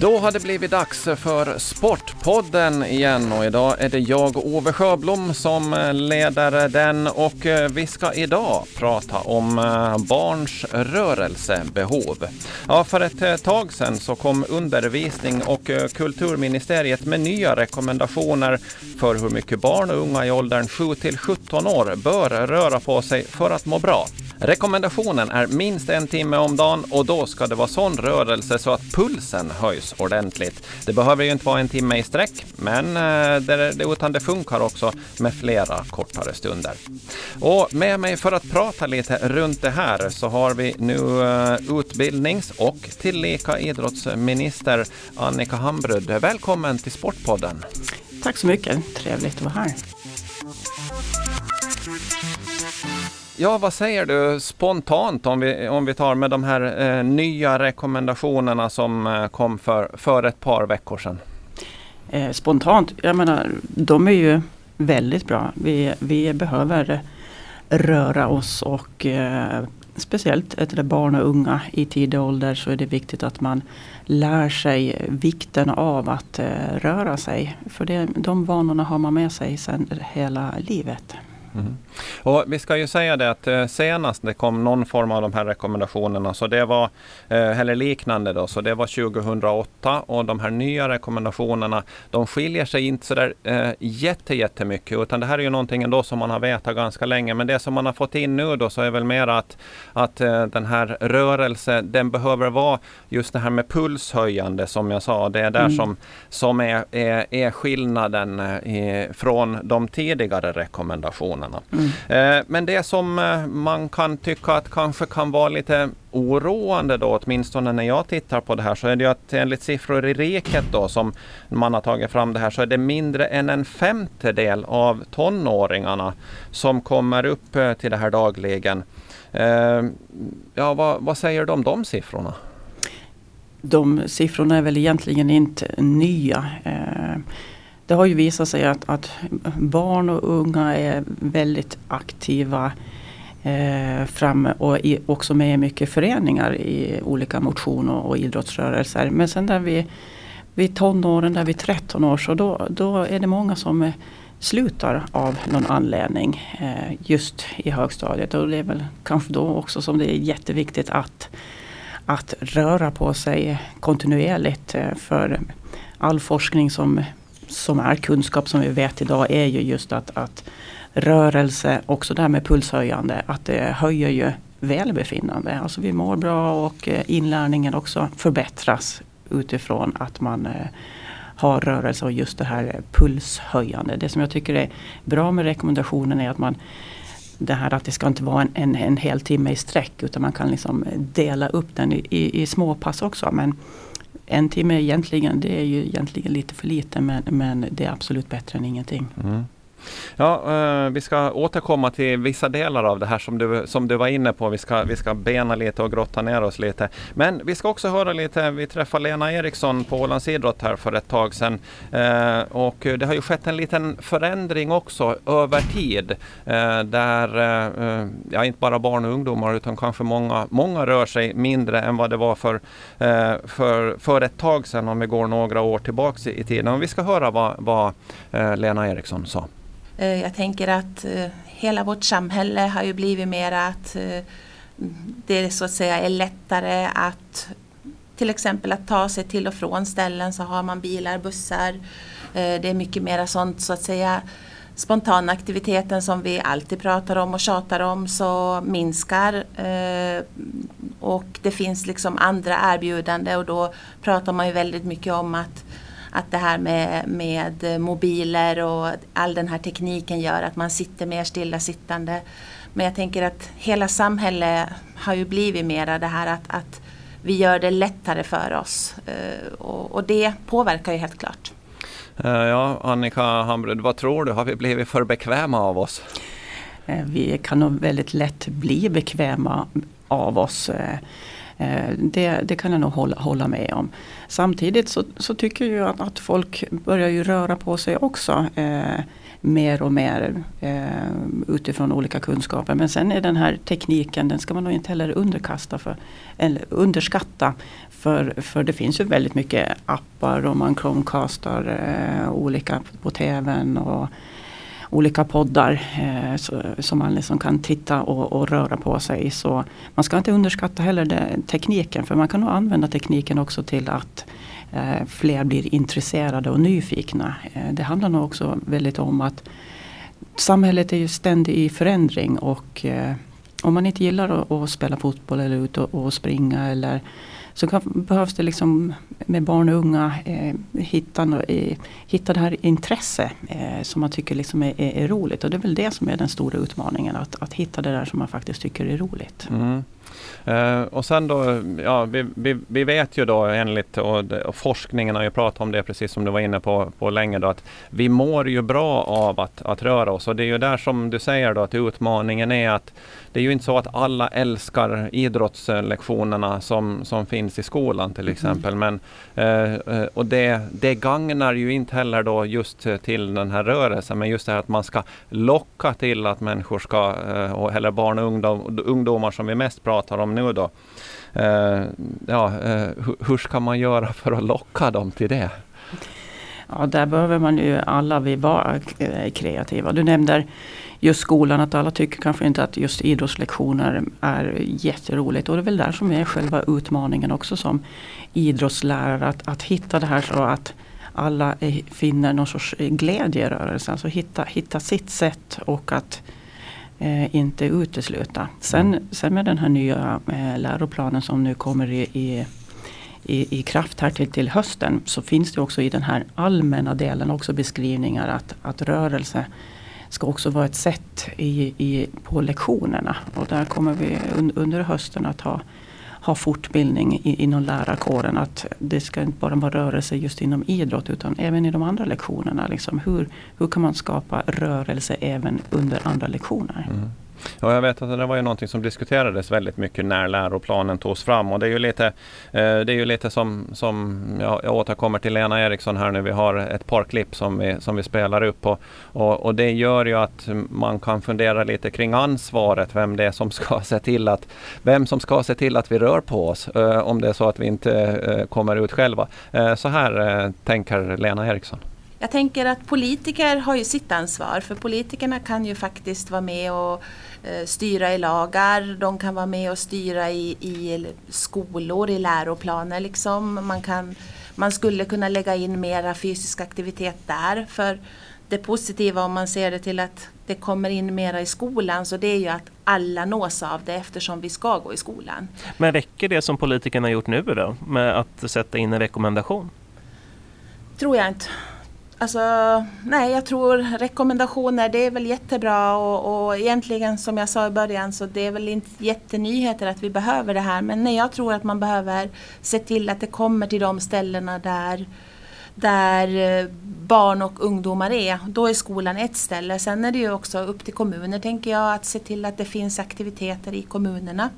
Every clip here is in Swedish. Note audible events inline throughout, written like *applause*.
Då har det blivit dags för Sportpodden igen och idag är det jag, Ove Sjöblom, som leder den och vi ska idag prata om eh, barns rörelsebehov. Ja, för ett eh, tag sedan så kom undervisning och eh, kulturministeriet med nya rekommendationer för hur mycket barn och unga i åldern 7 till 17 år bör röra på sig för att må bra. Rekommendationen är minst en timme om dagen och då ska det vara sån rörelse så att pulsen höjs ordentligt. Det behöver ju inte vara en timme i sträck, men eh, det det, utan det funkar också med flera kortare stunder. Och med mig för att prata lite runt det här så har vi nu eh, utbildnings och tillika idrottsminister Annika Hambrud. Välkommen till Sportpodden. Tack så mycket, trevligt att vara här. Ja, vad säger du spontant om vi, om vi tar med de här eh, nya rekommendationerna som eh, kom för, för ett par veckor sedan? Eh, spontant, jag menar, de är ju väldigt bra. Vi, vi behöver röra oss och eh, speciellt ett barn och unga i tidig ålder så är det viktigt att man lär sig vikten av att eh, röra sig. För det, de vanorna har man med sig sedan hela livet. Mm. Och vi ska ju säga det att eh, senast det kom någon form av de här rekommendationerna, så det var, eh, eller liknande då, så det var 2008 och de här nya rekommendationerna, de skiljer sig inte sådär eh, jätte, jättemycket, utan det här är ju någonting ändå som man har vetat ganska länge. Men det som man har fått in nu då så är väl mer att, att eh, den här rörelse, den behöver vara just det här med pulshöjande som jag sa, det är där mm. som, som är, är, är skillnaden i, från de tidigare rekommendationerna kostnaderna. Mm. Eh, men det som eh, man kan tycka att kanske kan vara lite oroande då, åtminstone när jag tittar på det här, så är det ju att enligt siffror i riket då som man har tagit fram det här, så är det mindre än en femtedel av tonåringarna som kommer upp eh, till det här dagligen. Eh, ja, vad, vad säger du om de siffrorna? De siffrorna är väl egentligen inte nya det har ju visat sig att, att barn och unga är väldigt aktiva eh, framme och i, också med i mycket föreningar i olika motion och, och idrottsrörelser. Men sen där vi vid tonåren, där vid 13 år, så då, då är det många som eh, slutar av någon anledning eh, just i högstadiet. Och det är väl kanske då också som det är jätteviktigt att, att röra på sig kontinuerligt. Eh, för all forskning som som är kunskap som vi vet idag är ju just att, att rörelse, också det här med pulshöjande, att det höjer ju välbefinnande. Alltså vi mår bra och eh, inlärningen också förbättras utifrån att man eh, har rörelse och just det här pulshöjande. Det som jag tycker är bra med rekommendationen är att man det här att det ska inte vara en, en, en hel timme i sträck utan man kan liksom dela upp den i, i, i småpass också. Men en timme egentligen, det är ju egentligen lite för lite men, men det är absolut bättre än ingenting. Mm. Ja, eh, vi ska återkomma till vissa delar av det här som du, som du var inne på. Vi ska, vi ska bena lite och grotta ner oss lite. Men vi ska också höra lite. Vi träffade Lena Eriksson på Ålands Idrott här för ett tag sedan. Eh, och det har ju skett en liten förändring också över tid. Eh, där, ja inte bara barn och ungdomar utan kanske många, många rör sig mindre än vad det var för, för, för ett tag sedan om vi går några år tillbaks i, tiden. Och vi ska höra vad, vad Lena Eriksson sa. Eh, jag tänker att eh, hela vårt samhälle har ju blivit mer att eh, det så att säga är lättare att till exempel att ta sig till och från ställen så har man bilar, bussar. Det är mycket mer sånt så att säga spontana aktiviteten som vi alltid pratar om och tjatar om så minskar. Och det finns liksom andra erbjudanden och då pratar man ju väldigt mycket om att att det här med, med mobiler och all den här tekniken gör att man sitter mer stillasittande. Men jag tänker att hela samhället har ju blivit mera det här att, att vi gör det lättare för oss eh, och, och det påverkar ju helt klart. Eh, ja, Annika Hamrud, vad tror du? Har vi blivit för bekväma av oss? Eh, vi kan nog väldigt lätt bli bekväma av oss. Det, det, kan jag nog hålla, hålla med om. Samtidigt så, så tycker jag att, att, folk börjar ju röra på sig också. Eh, mer och mer eh, utifrån olika kunskaper. Men sen är den här tekniken, den ska man nog inte heller underkasta för, eller underskatta. För, för det finns ju väldigt mycket appar och man chromecastar eh, olika på tvn. Och, olika poddar eh, så, som man liksom kan titta och, och, röra på sig. Så man ska inte underskatta heller det, tekniken för man kan nog använda tekniken också till att eh, fler blir intresserade och nyfikna. Eh, det handlar nog också väldigt om att samhället är ju ständigt i förändring och eh, om man inte gillar att, att spela fotboll eller ut och, och springa eller så kan, behövs det liksom med barn och unga eh, hitta, eh, hitta det här intresse eh, som man tycker liksom är, är, är, roligt. Och det är väl det som är den stora utmaningen. Att, att hitta det där som man faktiskt tycker är roligt. Mm. Uh, och sen då, ja, vi, vi, vi vet ju då enligt och, och, forskningen har ju pratat om det precis som du var inne på, på länge då, att vi mår ju bra av att, att röra oss och det är ju där som du säger då att utmaningen är att det är ju inte så att alla älskar idrottslektionerna som, som finns i skolan till mm. exempel. Mm. Men, uh, och det, det gagnar ju inte heller då just till den här rörelsen, men just det här att man ska locka till att människor ska, uh, eller barn och ungdom, ungdomar som vi mest pratar om nu då. Eh, ja, eh, hur ska man göra för att locka dem till det? Ja, där behöver man ju alla vi vara kreativa. Du nämnde just skolan att alla tycker kanske inte att just idrottslektioner är jätteroligt. Och det är väl där som är själva utmaningen också som idrottslärare. Att, att hitta det här så att alla eh, finner någon sorts eh, glädje i rörelsen. Alltså hitta, hitta sitt sätt och att eh, inte utesluta. Sen, mm. sen med den här nya eh, läroplanen som nu kommer i, i i, i kraft här till, till hösten så finns det också i den här allmänna delen också beskrivningar att, att rörelse ska också vara ett sätt i, i, på lektionerna. Och där kommer vi un, under hösten att ha ha fortbildning i, inom lärarkåren. Att det ska inte bara vara rörelse just inom idrott utan även i de andra lektionerna. Liksom hur, hur kan man skapa rörelse även under andra lektioner? Mm. Ja, jag vet att det var ju någonting som diskuterades väldigt mycket när läroplanen togs fram och det är ju lite, eh, det är ju lite som, som ja, jag återkommer till Lena Eriksson här nu. Vi har ett par klipp som vi, som vi spelar upp och, och, och, det gör ju att man kan fundera lite kring ansvaret, vem det är som ska *laughs* se till att, vem som ska se till att vi rör på oss eh, om det är så att vi inte eh, kommer ut själva. Så här tänker Lena Eriksson. Jag tänker att politiker har ju sitt ansvar för politikerna kan ju faktiskt vara med och eh, styra i lagar, de kan vara med och styra i, i skolor, i läroplaner liksom. Man, kan, man skulle kunna lägga in mera fysisk aktivitet där. För det positiva om man ser det till att det kommer in mera i skolan så det är ju att alla nås av det eftersom vi ska gå i skolan. Men räcker det som politikerna gjort nu då med att sätta in en rekommendation? Tror jag inte. Alltså, nej, jag tror rekommendationer det är väl jättebra och, och egentligen som jag sa i början så det är väl inte jättenyheter att vi behöver det här men nej, jag tror att man behöver se till att det kommer till de ställena där, där eh, barn och ungdomar är. Då är skolan ett ställe. Sen är det ju också upp till kommuner tänker jag att se till att det finns aktiviteter i kommunerna.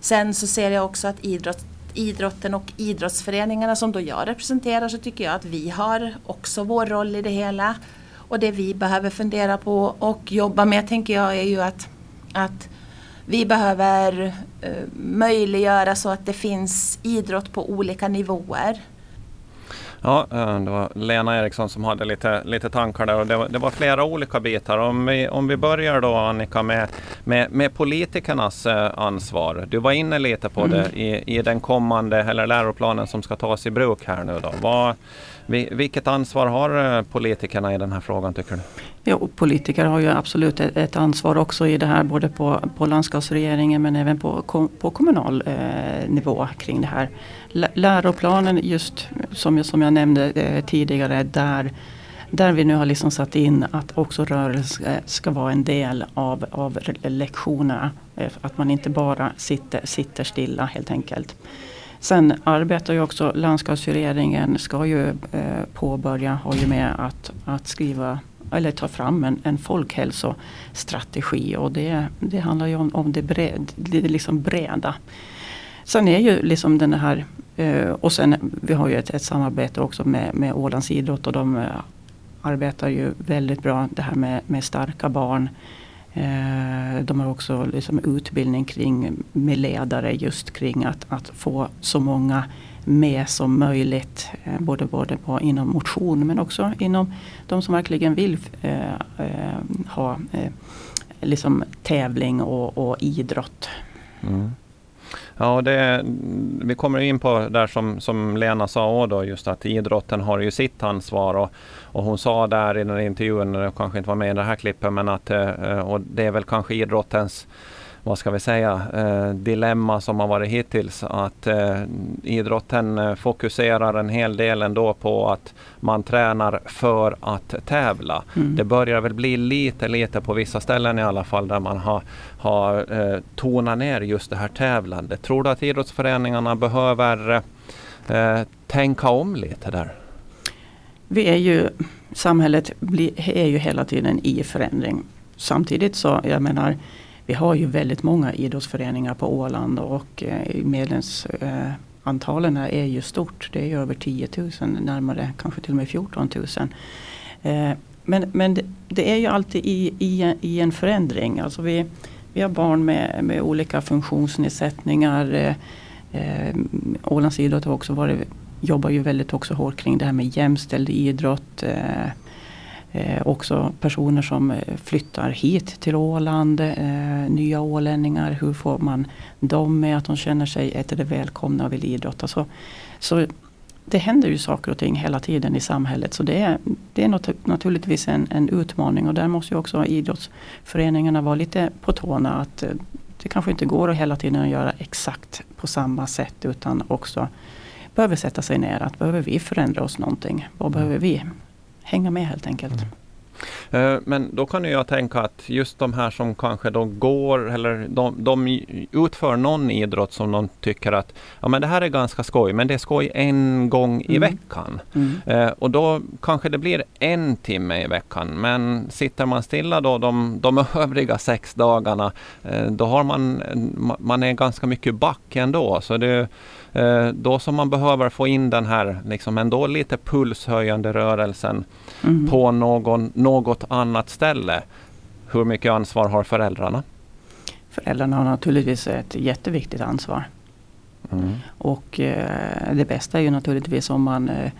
Sen så ser jag också att idrott idrotten och idrottsföreningarna som då jag representerar så tycker jag att vi har också vår roll i det hela. Och det vi behöver fundera på och jobba med tänker jag är ju att, att vi behöver eh, möjliggöra så att det finns idrott på olika nivåer. Ja, eh, det var Lena Eriksson som hade lite, lite tankar där och det var, det var flera olika bitar. Om vi, om vi börjar då Annika med, med, med politikernas eh, ansvar. Du var inne lite på mm. det i, i den kommande eller läroplanen som ska tas i bruk här nu då. Vad, vilket ansvar har eh, politikerna i den här frågan tycker du? Jo, politiker har ju absolut ett ansvar också i det här både på, på landskapsregeringen men även på, på kommunal eh, nivå kring det här. Läroplanen just som jag, som jag nämnde eh, tidigare där där vi nu har liksom satt in att också rörelse eh, ska vara en del av, av lektionerna. Eh, att man inte bara sitter, sitter stilla helt enkelt. Sen arbetar ju också landskapsregeringen, ska ju eh, påbörja, har ju med att, att skriva eller ta fram en, en folkhälsostrategi och det, det handlar ju om, om det, bred, det liksom breda. Sen är ju liksom den här eh, och sen vi har ju ett, ett samarbete också med, med Ålands idrott och de eh, arbetar ju väldigt bra det här med, med starka barn. Eh, de har också liksom utbildning kring med ledare just kring att, att få så många med som möjligt. Eh, både, både på, inom motion men också inom de som verkligen vill eh, eh, ha eh, liksom tävling och, och idrott. Mm. Ja, det, vi kommer in på där som, som Lena sa då, just att idrotten har ju sitt ansvar. Och, och hon sa där i den intervjun, det kanske inte var med i det här klippet, men att eh, och det är väl kanske idrottens vad ska vi säga, eh, dilemma som har varit hittills. Att eh, idrotten eh, fokuserar en hel del ändå på att man tränar för att tävla. Mm. Det börjar väl bli lite, lite på vissa ställen i alla fall där man har, har tonat ner just det här tävlandet. Tror du att idrottsföreningarna behöver eh, tänka om lite där? Vi är ju, samhället blir, är ju hela tiden i förändring. Samtidigt så, jag menar, vi har ju väldigt många idrottsföreningar på Åland och eh, medlemsantalen är ju stort. Det är över 10 000, närmare kanske till och med 14 000. Eh, men, men det är ju alltid i, i, i en förändring. Alltså vi, vi har barn med, med olika funktionsnedsättningar. Eh, eh Ålands idrott har också varit, jobbar ju väldigt också hårt kring det här med jämställd idrott. Eh, Eh, också personer som eh, flyttar hit till Åland, eh, nya ålänningar. Hur får man dem med att de känner sig ett välkomna och vill idrotta. Så, så det händer ju saker och ting hela tiden i samhället. Så det är, det är något, naturligtvis en, en utmaning och där måste ju också idrottsföreningarna vara lite på tårna. Att eh, det kanske inte går att hela tiden göra exakt på samma sätt utan också behöver sätta sig ner. Att behöver vi förändra oss någonting? Vad behöver vi? Hänga med helt enkelt. Mm. Eh, men då kan jag tänka att just de här som kanske då går eller de, de utför någon idrott som de tycker att ja, men det här är ganska skoj, men det är skoj en gång i mm. veckan. Mm. Eh, och då kanske det blir en timme i veckan. Men sitter man stilla då de, de *laughs* övriga sex dagarna, eh, då har man, man är ganska mycket back ändå. Så det, då som man behöver få in den här liksom ändå lite pulshöjande rörelsen mm. på någon, något annat ställe. Hur mycket ansvar har föräldrarna? Föräldrarna har naturligtvis ett jätteviktigt ansvar. Mm. Och eh, det bästa är ju naturligtvis om man eh,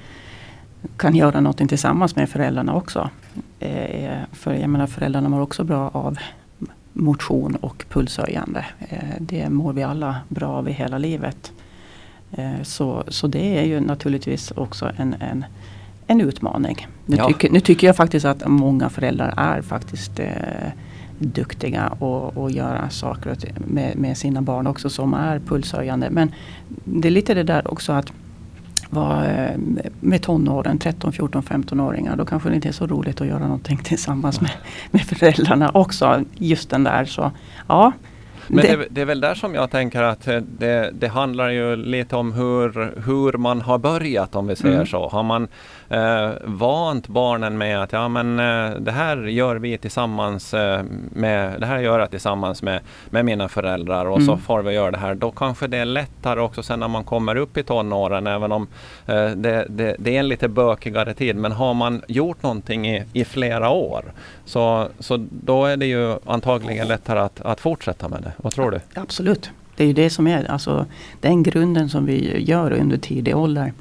kan göra någonting tillsammans med föräldrarna också. Eh, för jag menar föräldrarna mår också bra av motion och pulshöjande. Eh, det mår vi alla bra av i hela livet. Eh, så, så det är ju naturligtvis också en, en, en utmaning. Nu, ja. tycker, nu tycker jag faktiskt att många föräldrar är faktiskt eh, duktiga och, och göra saker med, med sina barn också som är pulshöjande. Men det är lite det där också att vara eh, med tonåren, 13, 14, 15-åringar. Då kanske det inte är så roligt att göra någonting *laughs* tillsammans med, med föräldrarna också. Just den där så ja men det, det, är väl där som jag tänker att eh, det, det handlar ju lite om hur, hur man har börjat om vi säger mm. så. Har man eh, vant barnen med att ja, men, eh, det här gör vi tillsammans eh, med, det här gör jag tillsammans med, med mina föräldrar och mm. så får vi göra det här. Då kanske det är lättare också sen när man kommer upp i tonåren även om eh, det, det, det, är en lite bökigare tid. Men har man gjort någonting i, i flera år så, så då är det ju antagligen lättare att, att fortsätta med det. Vad tror du? Absolut. Det är ju det som är alltså, den grunden som vi gör under tidig ålder.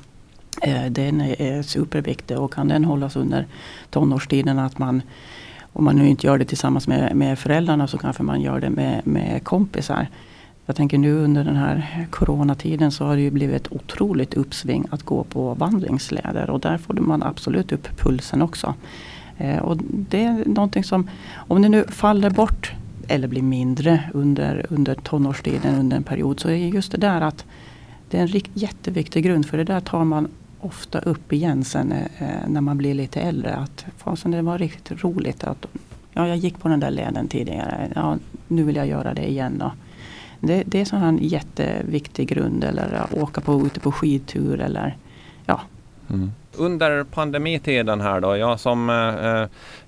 Eh, den är superviktig och kan den hållas under tonårstiden att man om man nu inte gör det tillsammans med, med föräldrarna så kanske man gör det med, med kompisar. Jag tänker nu under den här coronatiden så har det ju blivit ett otroligt uppsving att gå på vandringsleder och där får man absolut upp pulsen också. Eh, och det är någonting som, om det nu faller bort eller blir mindre under, under tonårstiden under en period så är just det där att det är en jätteviktig grund för det där tar man ofta upp igen sen eh, eh, när man blir lite äldre. Att fasen det var riktigt roligt att ja, jag gick på den där leden tidigare. Ja, nu vill jag göra det igen. Då. Det, det är så en jätteviktig grund. Eller åka på, ute på skidtur eller ja. Mm under pandemitiden här då, jag som eh,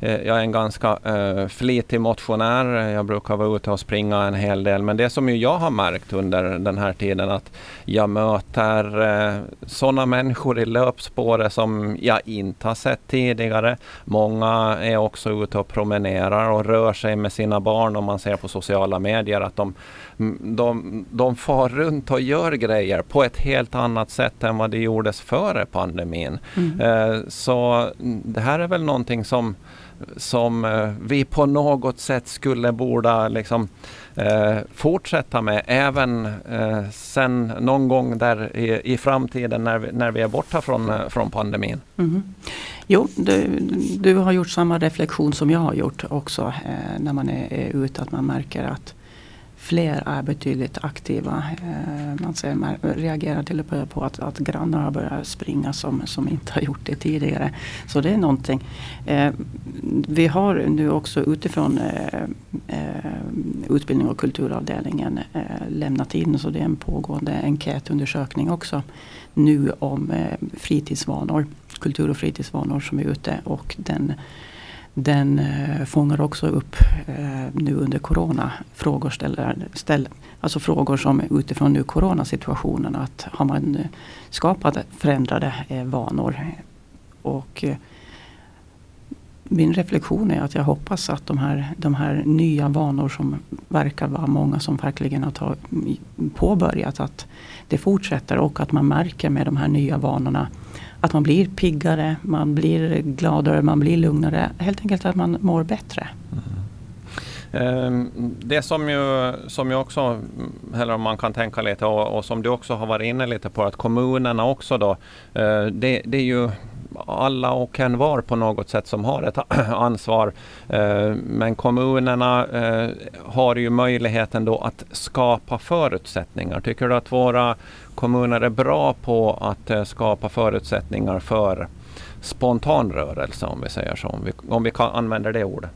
eh, jag är en ganska eh, flitig motionär, jag brukar vara ute och springa en hel del, men det som ju jag har märkt under den här tiden att jag möter eh, sådana människor i löpspåret som jag inte har sett tidigare. Många är också ute och promenerar och rör sig med sina barn om man ser på sociala medier att de mm, de, de far runt och gör grejer på ett helt annat sätt än vad det gjordes före pandemin. Mm. Eh, så det här är väl någonting som, som eh, vi på något sätt skulle borde liksom, eh, fortsätta med även eh, sen någon gång där i, i framtiden när vi, när vi är borta från, eh, från pandemin. Mm. Jo, du, du har gjort samma reflektion som jag har gjort också eh, när man är, är ute. Att man märker att fler är betydligt aktiva. Eh, man ser, man reagerar till och med på att, att grannar har börjat springa som, som inte har gjort det tidigare. Så det är någonting. Eh, vi har nu också utifrån eh, utbildning och kulturavdelningen lämnat in, så det är en pågående enkätundersökning också nu om fritidsvanor, kultur och fritidsvanor som är ute och den den eh, fångar också upp eh, nu under corona frågor, ställer, ställ, alltså frågor som utifrån nu coronasituationen. Att har man skapat förändrade eh, vanor? Och eh, min reflektion är att jag hoppas att de här, de här nya vanor som verkar vara många som verkligen har tag, påbörjat. Att det fortsätter och att man märker med de här nya vanorna att man blir piggare, man blir gladare, man blir lugnare. Helt enkelt att man mår bättre. Mm. Ehm, det som ju, som ju också, mm, eller om man kan tänka lite och, och, som du också har varit inne lite på, att kommunerna också då, eh, det, det är ju alla och en var på något sätt som har ett *clears throat* ansvar. Eh, men kommunerna eh, har ju möjligheten då att skapa förutsättningar. Tycker du att våra kommuner är bra på att eh, skapa förutsättningar för spontan rörelse om vi säger så, om vi, om vi kan använder det ordet.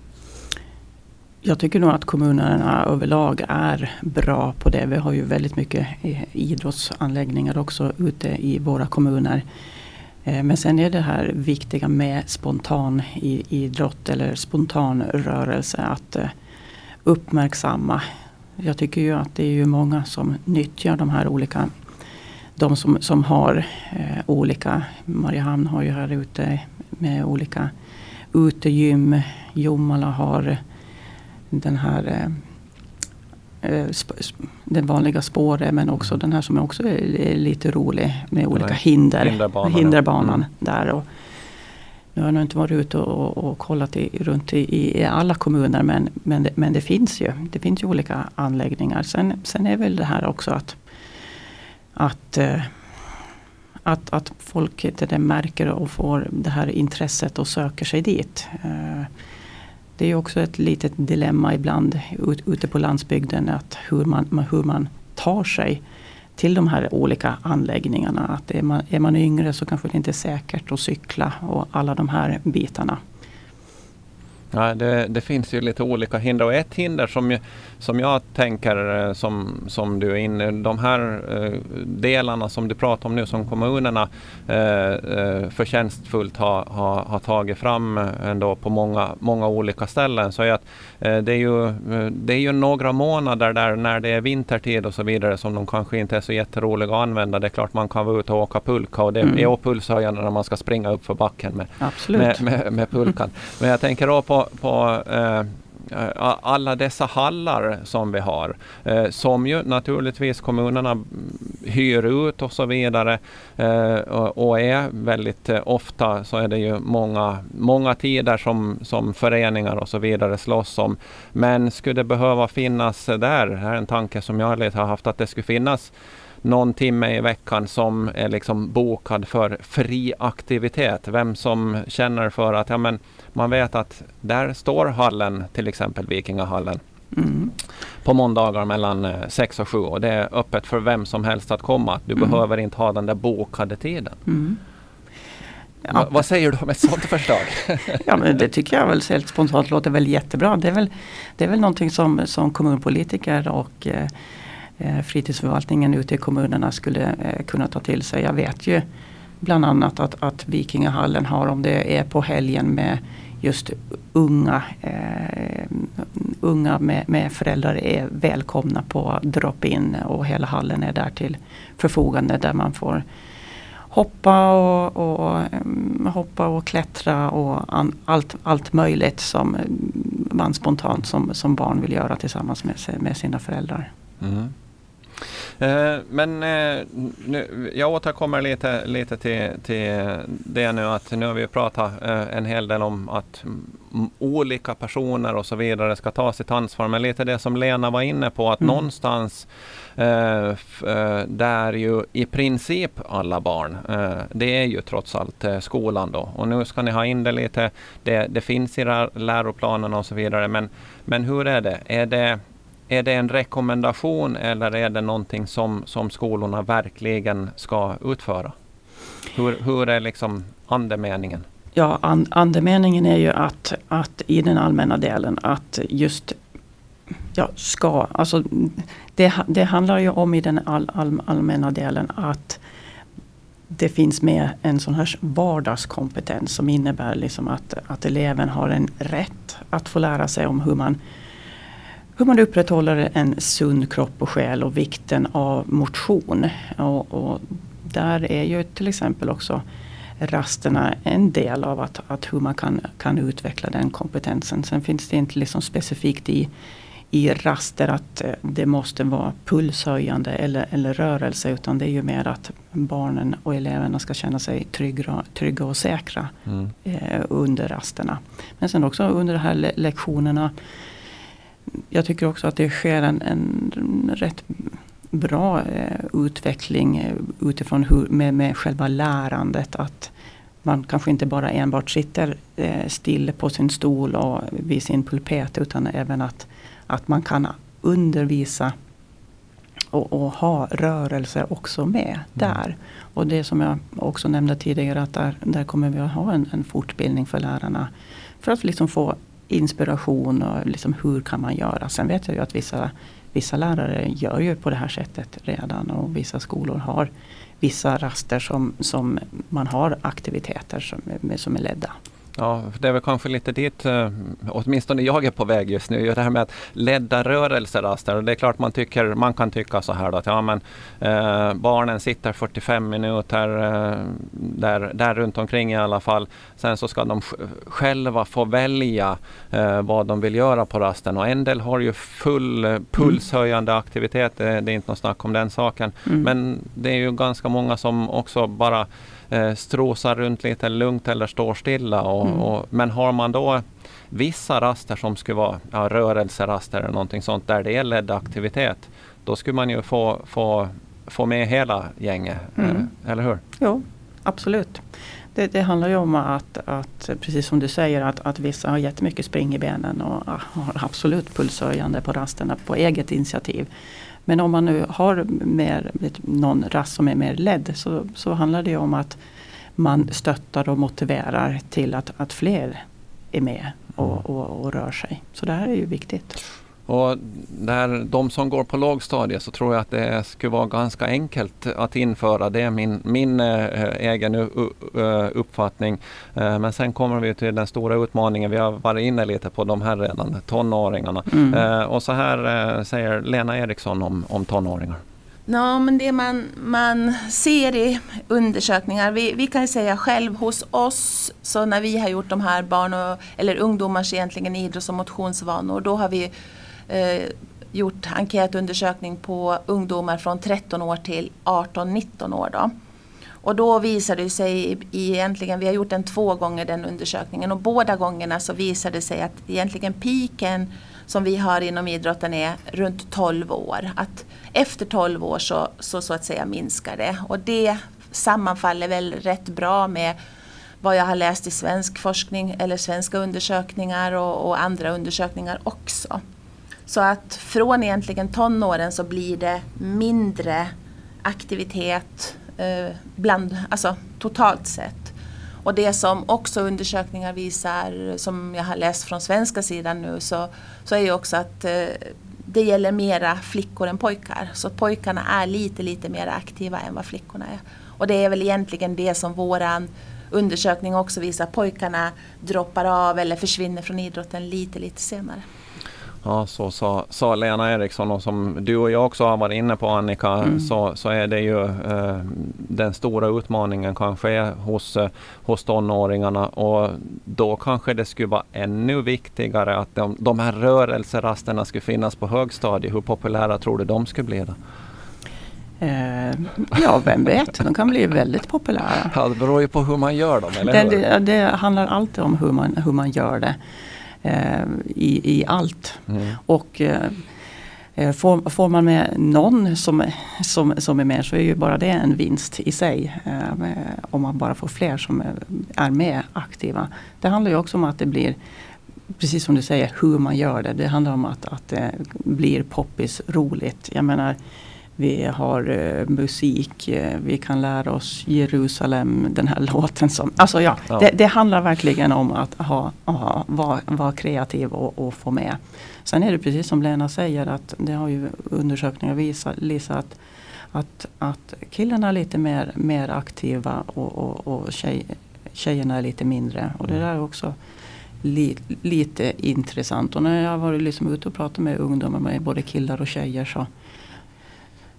Jag tycker nog att kommunerna överlag är bra på det. Vi har ju väldigt mycket idrottsanläggningar också ute i våra kommuner. Eh, men sen är det här viktiga med spontan idrott eller spontan rörelse att eh, uppmärksamma. Jag tycker ju att det är ju många som nyttjar de här olika de som, som har eh, olika, Mariehamn har ju här ute med olika utegym. Jomala har den här eh den vanliga spåret men också den här som också är, lite rolig med olika hinder. Hinderbanan. hinderbanan mm. där. Och, nu har jag nog inte varit ute och, och kollat i, runt i, i, alla kommuner men, men, det, men det finns ju. Det finns ju olika anläggningar. Sen, sen är väl det här också att att, eh, att, att folk det märker och får det här intresset och söker sig dit. Det är också ett litet dilemma ibland ute på landsbygden att hur man, hur man tar sig till de här olika anläggningarna. Att är man, är man yngre så kanske det inte är säkert att cykla och alla de här bitarna. Ja, det, det, finns ju lite olika hinder och ett hinder som, ju, som jag tänker eh, som, som du är inne de här eh, delarna som du pratar om nu som kommunerna eh, eh, förtjänstfullt har, har, har tagit fram ändå på många, många olika ställen. Så att, eh, det, är ju, det är ju några månader där när det är vintertid och så vidare som de kanske inte är så jätteroliga att använda. Det är klart man kan vara ute och åka pulka och det mm. är pulshöjande när man ska springa upp för backen med, med, med, med pulkan. Men jag tänker då på på, eh, alla dessa hallar som vi har, eh, som ju naturligtvis kommunerna hyr ut och så vidare. Eh, och, är väldigt eh, ofta så är det ju många, många tider som, som föreningar och så vidare slåss om. Men skulle det behöva finnas där, det här är en tanke som jag har haft, att det skulle finnas någon timme i veckan som är liksom bokad för fri aktivitet. Vem som känner för att ja, men man vet att där står hallen, till exempel Vikingahallen. Mm. På måndagar mellan 6 eh, och 7 och det är öppet för vem som helst att komma. Du mm. behöver inte ha den där bokade tiden. Mm. Ja. vad säger du om ett sådant förslag? *laughs* ja, men det tycker jag väl helt spontant låter väl jättebra. Det är väl, det är väl någonting som, som kommunpolitiker och eh, eh Eh, fritidsförvaltningen ute i kommunerna skulle eh, kunna ta till sig. Jag vet ju bland annat att, att Vikingahallen har om det är på helgen med just unga, eh, unga med, med, föräldrar är välkomna på drop-in och hela hallen är där till förfogande där man får hoppa och, och mm, hoppa och klättra och an, allt, allt möjligt som man spontant som, som barn vill göra tillsammans med, med sina föräldrar. Mm. Eh, men eh, nu, jag återkommer lite, lite till, till det nu att nu har vi pratat eh, en hel del om att olika personer och så vidare ska ta sitt ansvar. Men lite det som Lena var inne på att mm. någonstans eh, där ju i princip alla barn, eh, det är ju trots allt eh, skolan då. Och nu ska ni ha in det lite, det, det finns i läroplanen och så vidare. Men, men hur är det? Är det är det en rekommendation eller är det någonting som, som skolorna verkligen ska utföra? Hur, hur är liksom andemeningen? Ja, and, andemeningen är ju att, att i den allmänna delen att just ja, ska, alltså det, det handlar ju om i den all, all, allmänna delen att det finns med en sån här vardagskompetens som innebär liksom att, att eleven har en rätt att få lära sig om hur man hur man upprätthåller en sund kropp och själ och vikten av motion. Och, och där är ju till exempel också rasterna en del av att, att hur man kan, kan utveckla den kompetensen. Sen finns det inte liksom specifikt i, i raster att eh, det måste vara pulshöjande eller, eller rörelse utan det är ju mer att barnen och eleverna ska känna sig trygga, trygga och säkra mm. eh, under rasterna. Men sen också under de här lektionerna jag tycker också att det sker en, en rätt bra eh, utveckling eh, utifrån hur, med, med själva lärandet. Att man kanske inte bara enbart sitter eh, still på sin stol och vid sin pulpet utan även att, att man kan undervisa och, och ha rörelse också med mm. där. Och det som jag också nämnde tidigare att där, där kommer vi att ha en, en fortbildning för lärarna. För att liksom få inspiration och liksom hur kan man göra. Sen vet jag ju att vissa, vissa lärare gör ju på det här sättet redan och vissa skolor har vissa raster som, som man har aktiviteter som, som är ledda. Ja, det är väl kanske lite dit, eh, åtminstone jag är på väg just nu, det här med att ledda rörelseraster. Det är klart man, tycker, man kan tycka så här då, att ja, men, eh, barnen sitter 45 minuter eh, där, där runt omkring i alla fall. Sen så ska de själva få välja eh, vad de vill göra på rasten och en del har ju full eh, pulshöjande aktivitet, det, det är inte något snack om den saken. Mm. Men det är ju ganska många som också bara eh, strosar runt lite lugnt eller står stilla. Och, mm. och, men har man då vissa raster som skulle vara ja, rörelseraster eller någonting sånt där det är ledd aktivitet. Då skulle man ju få, få, få med hela gänget, mm. eh, eller hur? Jo, absolut. Det, det, handlar ju om att, att, precis som du säger, att, att vissa har jättemycket spring i benen och har absolut pulshöjande på rasterna på eget initiativ. Men om man nu har mer, någon rast som är mer ledd så, så handlar det om att man stöttar och motiverar till att, att fler är med och, och, och rör sig. Så det här är ju viktigt. Och där de som går på lågstadiet så tror jag att det skulle vara ganska enkelt att införa. Det är min, min äh, egen uh, uppfattning. Uh, men sen kommer vi till den stora utmaningen. Vi har varit inne lite på de här redan, tonåringarna. Mm. och så här säger Lena Eriksson om, om tonåringar. Ja, men det man, man ser i undersökningar, vi, vi kan säga själv hos oss, så när vi har gjort de här barn och, eller ungdomars egentligen idrotts och motionsvanor, då har vi eh, gjort enkätundersökning på ungdomar från 13 år till 18-19 år. Då. Och då visade det sig egentligen, vi har gjort den två gånger den undersökningen och båda gångerna så visade det sig att egentligen piken som vi har inom idrotten är runt 12 år. Att efter 12 år så, så, så att säga minskar det och det sammanfaller väl rätt bra med vad jag har läst i svensk forskning eller svenska undersökningar och, och andra undersökningar också. Så att från egentligen tonåren så blir det mindre aktivitet eh, bland, alltså totalt sett. Och det som också undersökningar visar, som jag har läst från svenska sidan nu, så, så är ju också att eh, det gäller mera flickor än pojkar. Så pojkarna är lite, lite mer aktiva än vad flickorna är. Och det är väl egentligen det som våran undersökning också visar. Pojkarna droppar av eller försvinner från idrotten lite, lite senare. Ja, så sa, sa Lena Eriksson och som du och jag också har varit inne på Annika mm. så, så är det ju eh, den stora utmaningen kanske hos, eh, hos tonåringarna och då kanske det skulle vara ännu viktigare att de, de här rörelserasterna skulle finnas på högstadiet. Hur populära tror du de skulle bli då? Eh, ja, vem vet? De kan bli väldigt populära. Ja, det beror ju på hur man gör dem, eller det, det, det handlar alltid om hur man, hur man gör det i, i allt. Mm. Och eh, eh, får, får, man med någon som, som, som är med så är ju bara det en vinst i sig. Eh, om man bara får fler som är med aktiva. Det handlar ju också om att det blir Precis som du säger, hur man gör det. Det handlar om att, att det blir poppis, roligt. Jag menar vi har eh, musik, eh, vi kan lära oss Jerusalem, den här *laughs* låten. Som, alltså ja, ja. Det, det, handlar verkligen om att ha, ha, vara, vara kreativ och, och, få med. Sen är det precis som Lena säger att det har ju undersökningar visat, visat att, att killarna är lite mer, mer aktiva och, och, och tjej, tjejerna är lite mindre. Och det där är också li, lite intressant. Och när jag har varit liksom ute och pratat med ungdomar, med både killar och tjejer så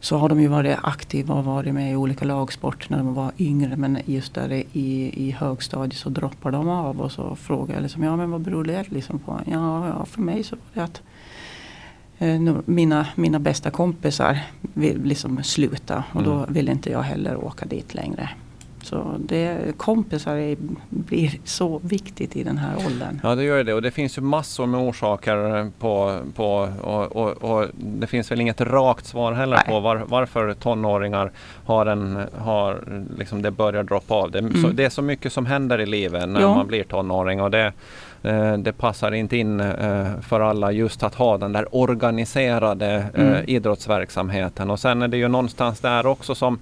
så har de ju varit aktiva och varit med i olika lagsporter när de var yngre. Men just där i, i högstadiet så droppar de av och så frågar jag liksom, ja men vad beror det liksom på? Ja, ja för mig så var det att eh, mina, mina bästa kompisar vill liksom sluta och mm. då vill inte jag heller åka dit längre. Så det, kompisar är, blir så viktigt i den här åldern. Ja det gör det och det finns ju massor med orsaker på, på och, och, och det finns väl inget rakt svar heller Nej. på var, varför tonåringar har en, har liksom det börjar droppa av. Det, mm. så, det är så mycket som händer i livet när ja. man blir tonåring och det, eh, det passar inte in eh, för alla just att ha den där organiserade eh, mm. idrottsverksamheten och sen är det ju någonstans där också som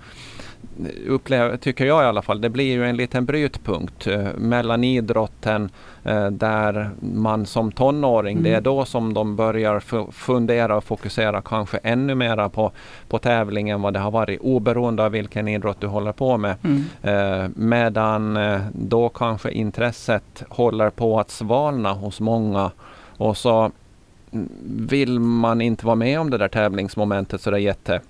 upplever, tycker jag i alla fall, det blir ju en liten brytpunkt eh, mellan idrotten eh, där man som tonåring, mm. det är mm. då som de börjar fundera och fokusera kanske ännu mera på, på tävling än vad det har varit oberoende av vilken idrott du håller på med. Mm. Eh, medan då kanske intresset håller på att svalna hos många och så vill man inte vara med om det där tävlingsmomentet så det är jätte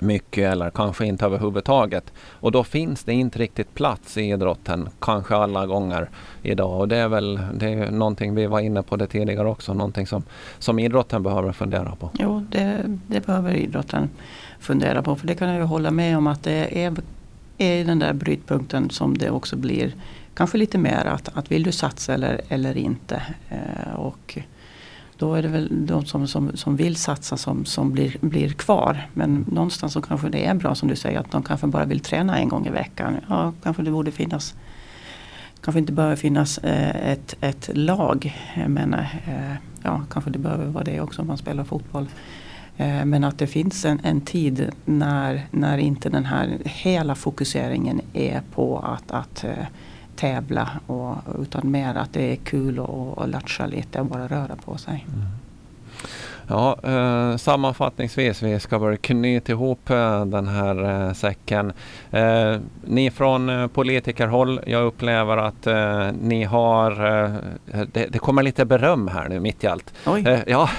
mycket eller kanske inte överhuvudtaget. Och då finns det inte riktigt plats i idrotten, kanske alla gånger idag. Och det är väl det är någonting vi var inne på det tidigare också, någonting som, som idrotten behöver fundera på. Jo, det, det behöver idrotten fundera på. För det kan jag ju hålla med om att det är, är den där brytpunkten som det också blir kanske lite mer att, att vill du satsa eller, eller inte. Eh, och då är det väl de som, som, som vill satsa som, som blir, blir kvar. Men någonstans så kanske det är bra som du säger att de kanske bara vill träna en gång i veckan. Ja, kanske det borde finnas kanske inte behöver finnas eh, ett, ett lag. Men eh, ja, kanske det behöver vara det också om man spelar fotboll. Eh, men att det finns en, en tid när, när inte den här hela fokuseringen är på att, att eh, tävla och, utan mer att det är kul att latcha lite och bara röra på sig. Mm. Ja, eh, sammanfattningsvis, vi ska väl knyta ihop eh, den här eh, säcken. Eh, ni från eh, politikerhåll, jag upplever att eh, ni har, det, det, kommer lite beröm här nu mitt i allt. ja,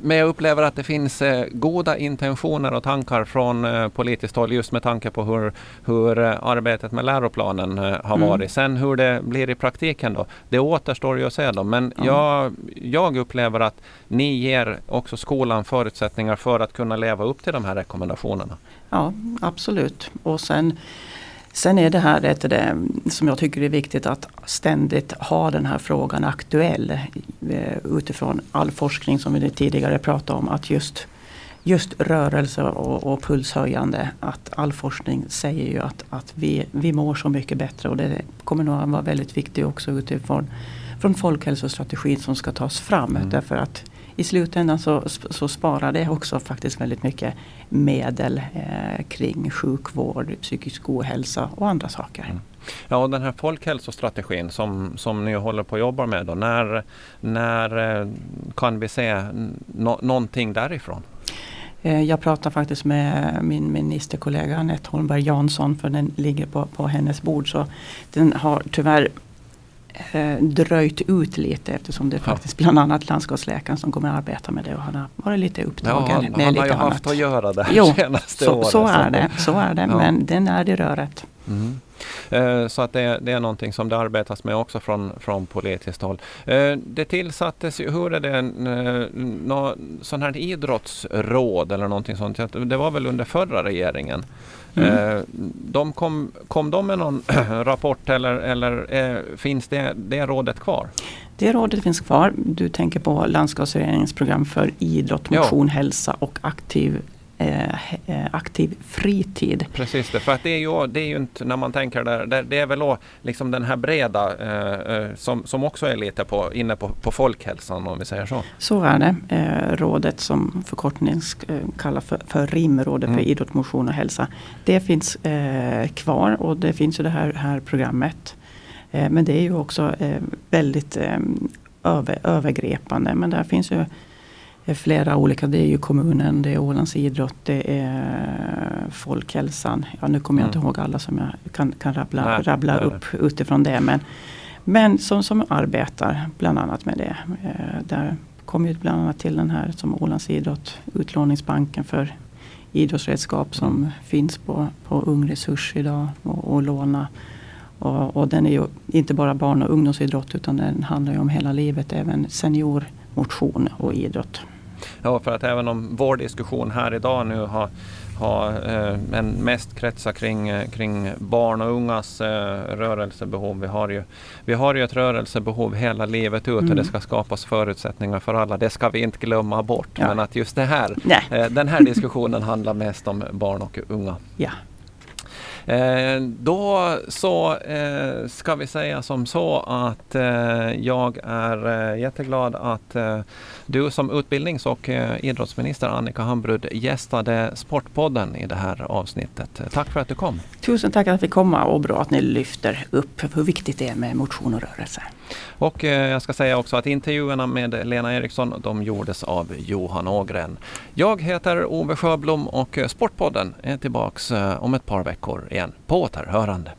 men jag upplever att det finns goda intentioner och tankar från politiskt håll just med tanke på hur, hur arbetet med läroplanen har mm. varit. Sen hur det blir i praktiken då, det återstår ju att se då. Men mm. jag, jag upplever att ni ger också skolan förutsättningar för att kunna leva upp till de här rekommendationerna? Ja, absolut. Och sen, sen är det här det, det som jag tycker är viktigt att ständigt ha den här frågan aktuell eh, utifrån all forskning som vi tidigare pratade om. Att just just rörelse och, och pulshöjande. Att all forskning säger ju att, att vi, vi mår så mycket bättre och det kommer nog att vara väldigt viktigt också utifrån från folkhälsostrategin som ska tas fram. Mm. Därför att i slutändan så, så sparar det också faktiskt väldigt mycket medel eh, kring sjukvård, psykisk ohälsa och andra saker. Mm. Ja, och den här folkhälsostrategin som, som ni håller på att jobba med, då, när, när eh, kan vi se no någonting därifrån? Eh, jag pratar faktiskt med min ministerkollega Anette Holmberg Jansson för den ligger på, på hennes bord. Så den har tyvärr eh, dröjt ut lite eftersom det är faktiskt bland annat landskapsläkaren som kommer att arbeta med det och han har varit lite upptagen ja, han, med han lite annat. Han har ju haft att göra det jo, *laughs* senaste så, året. Så är det, så är det ja. men den är i röret. Mm. Eh, så att det, det, är någonting som det arbetas med också från, från politiskt håll. Eh, det tillsattes, hur är det, något sån här idrottsråd eller någonting sånt. Det var väl under förra regeringen. Mm. Eh, de kom, kom de med någon *clears throat* rapport eller, eller finns det, det rådet kvar? Det rådet finns kvar. Du tänker på landskapsregeringens program för idrott, motion, ja. hälsa och aktiv Eh, eh, aktiv fritid. Precis det, för att det är ju, det är ju inte när man tänker där, det, det är väl då liksom den här breda eh, eh, som, som också är lite på, inne på, på folkhälsan om vi säger så. Så är det. Eh, rådet som förkortning eh, kallas för, för RIM, Rådet mm. för idrott, motion och hälsa. Det finns eh, kvar och det finns ju det här, här programmet. men det är ju också väldigt över, övergripande. Men där finns ju flera olika. Det är ju kommunen, det är Ålands idrott, det är folkhälsan. Ja, nu kommer jag inte mm. ihåg alla som jag kan, kan rabbla, nej, rabbla nej, upp nej. utifrån det. Men, men som, som arbetar bland annat med det. Eh, där kommer ju bland annat till den här som Ålands idrott, utlåningsbanken för idrottsredskap som mm. finns på, på Ung Resurs idag och, och låna. Och, och, den är ju inte bara barn och ungdomsidrott utan den handlar ju om hela livet, även seniormotion och idrott. Ja, för att även om vår diskussion här idag nu har, har eh, en mest kretsar kring, eh, kring barn och ungas eh, rörelsebehov. Vi har, ju, vi har ju ett rörelsebehov hela livet ut mm. och det mm. ska skapas förutsättningar för alla. Det ska vi inte glömma bort. Ja. Men att just det här, eh, den här diskussionen handlar mest om barn och unga. Ja. Eh, då så eh, ska vi säga som så att eh, jag är eh, jätteglad att eh, du som utbildnings och eh, idrottsminister Annika Hambrud gästade Sportpodden i det här avsnittet. Tack för att du kom. Tusen tack att jag fick komma och bra att ni lyfter upp hur viktigt det är med motion och rörelse. Och eh, jag ska säga också att intervjuerna med Lena Eriksson de gjordes av Johan Ågren. Jag heter Ove Sjöblom och eh, Sportpodden är tillbaks eh, om ett par veckor igen. På återhörande.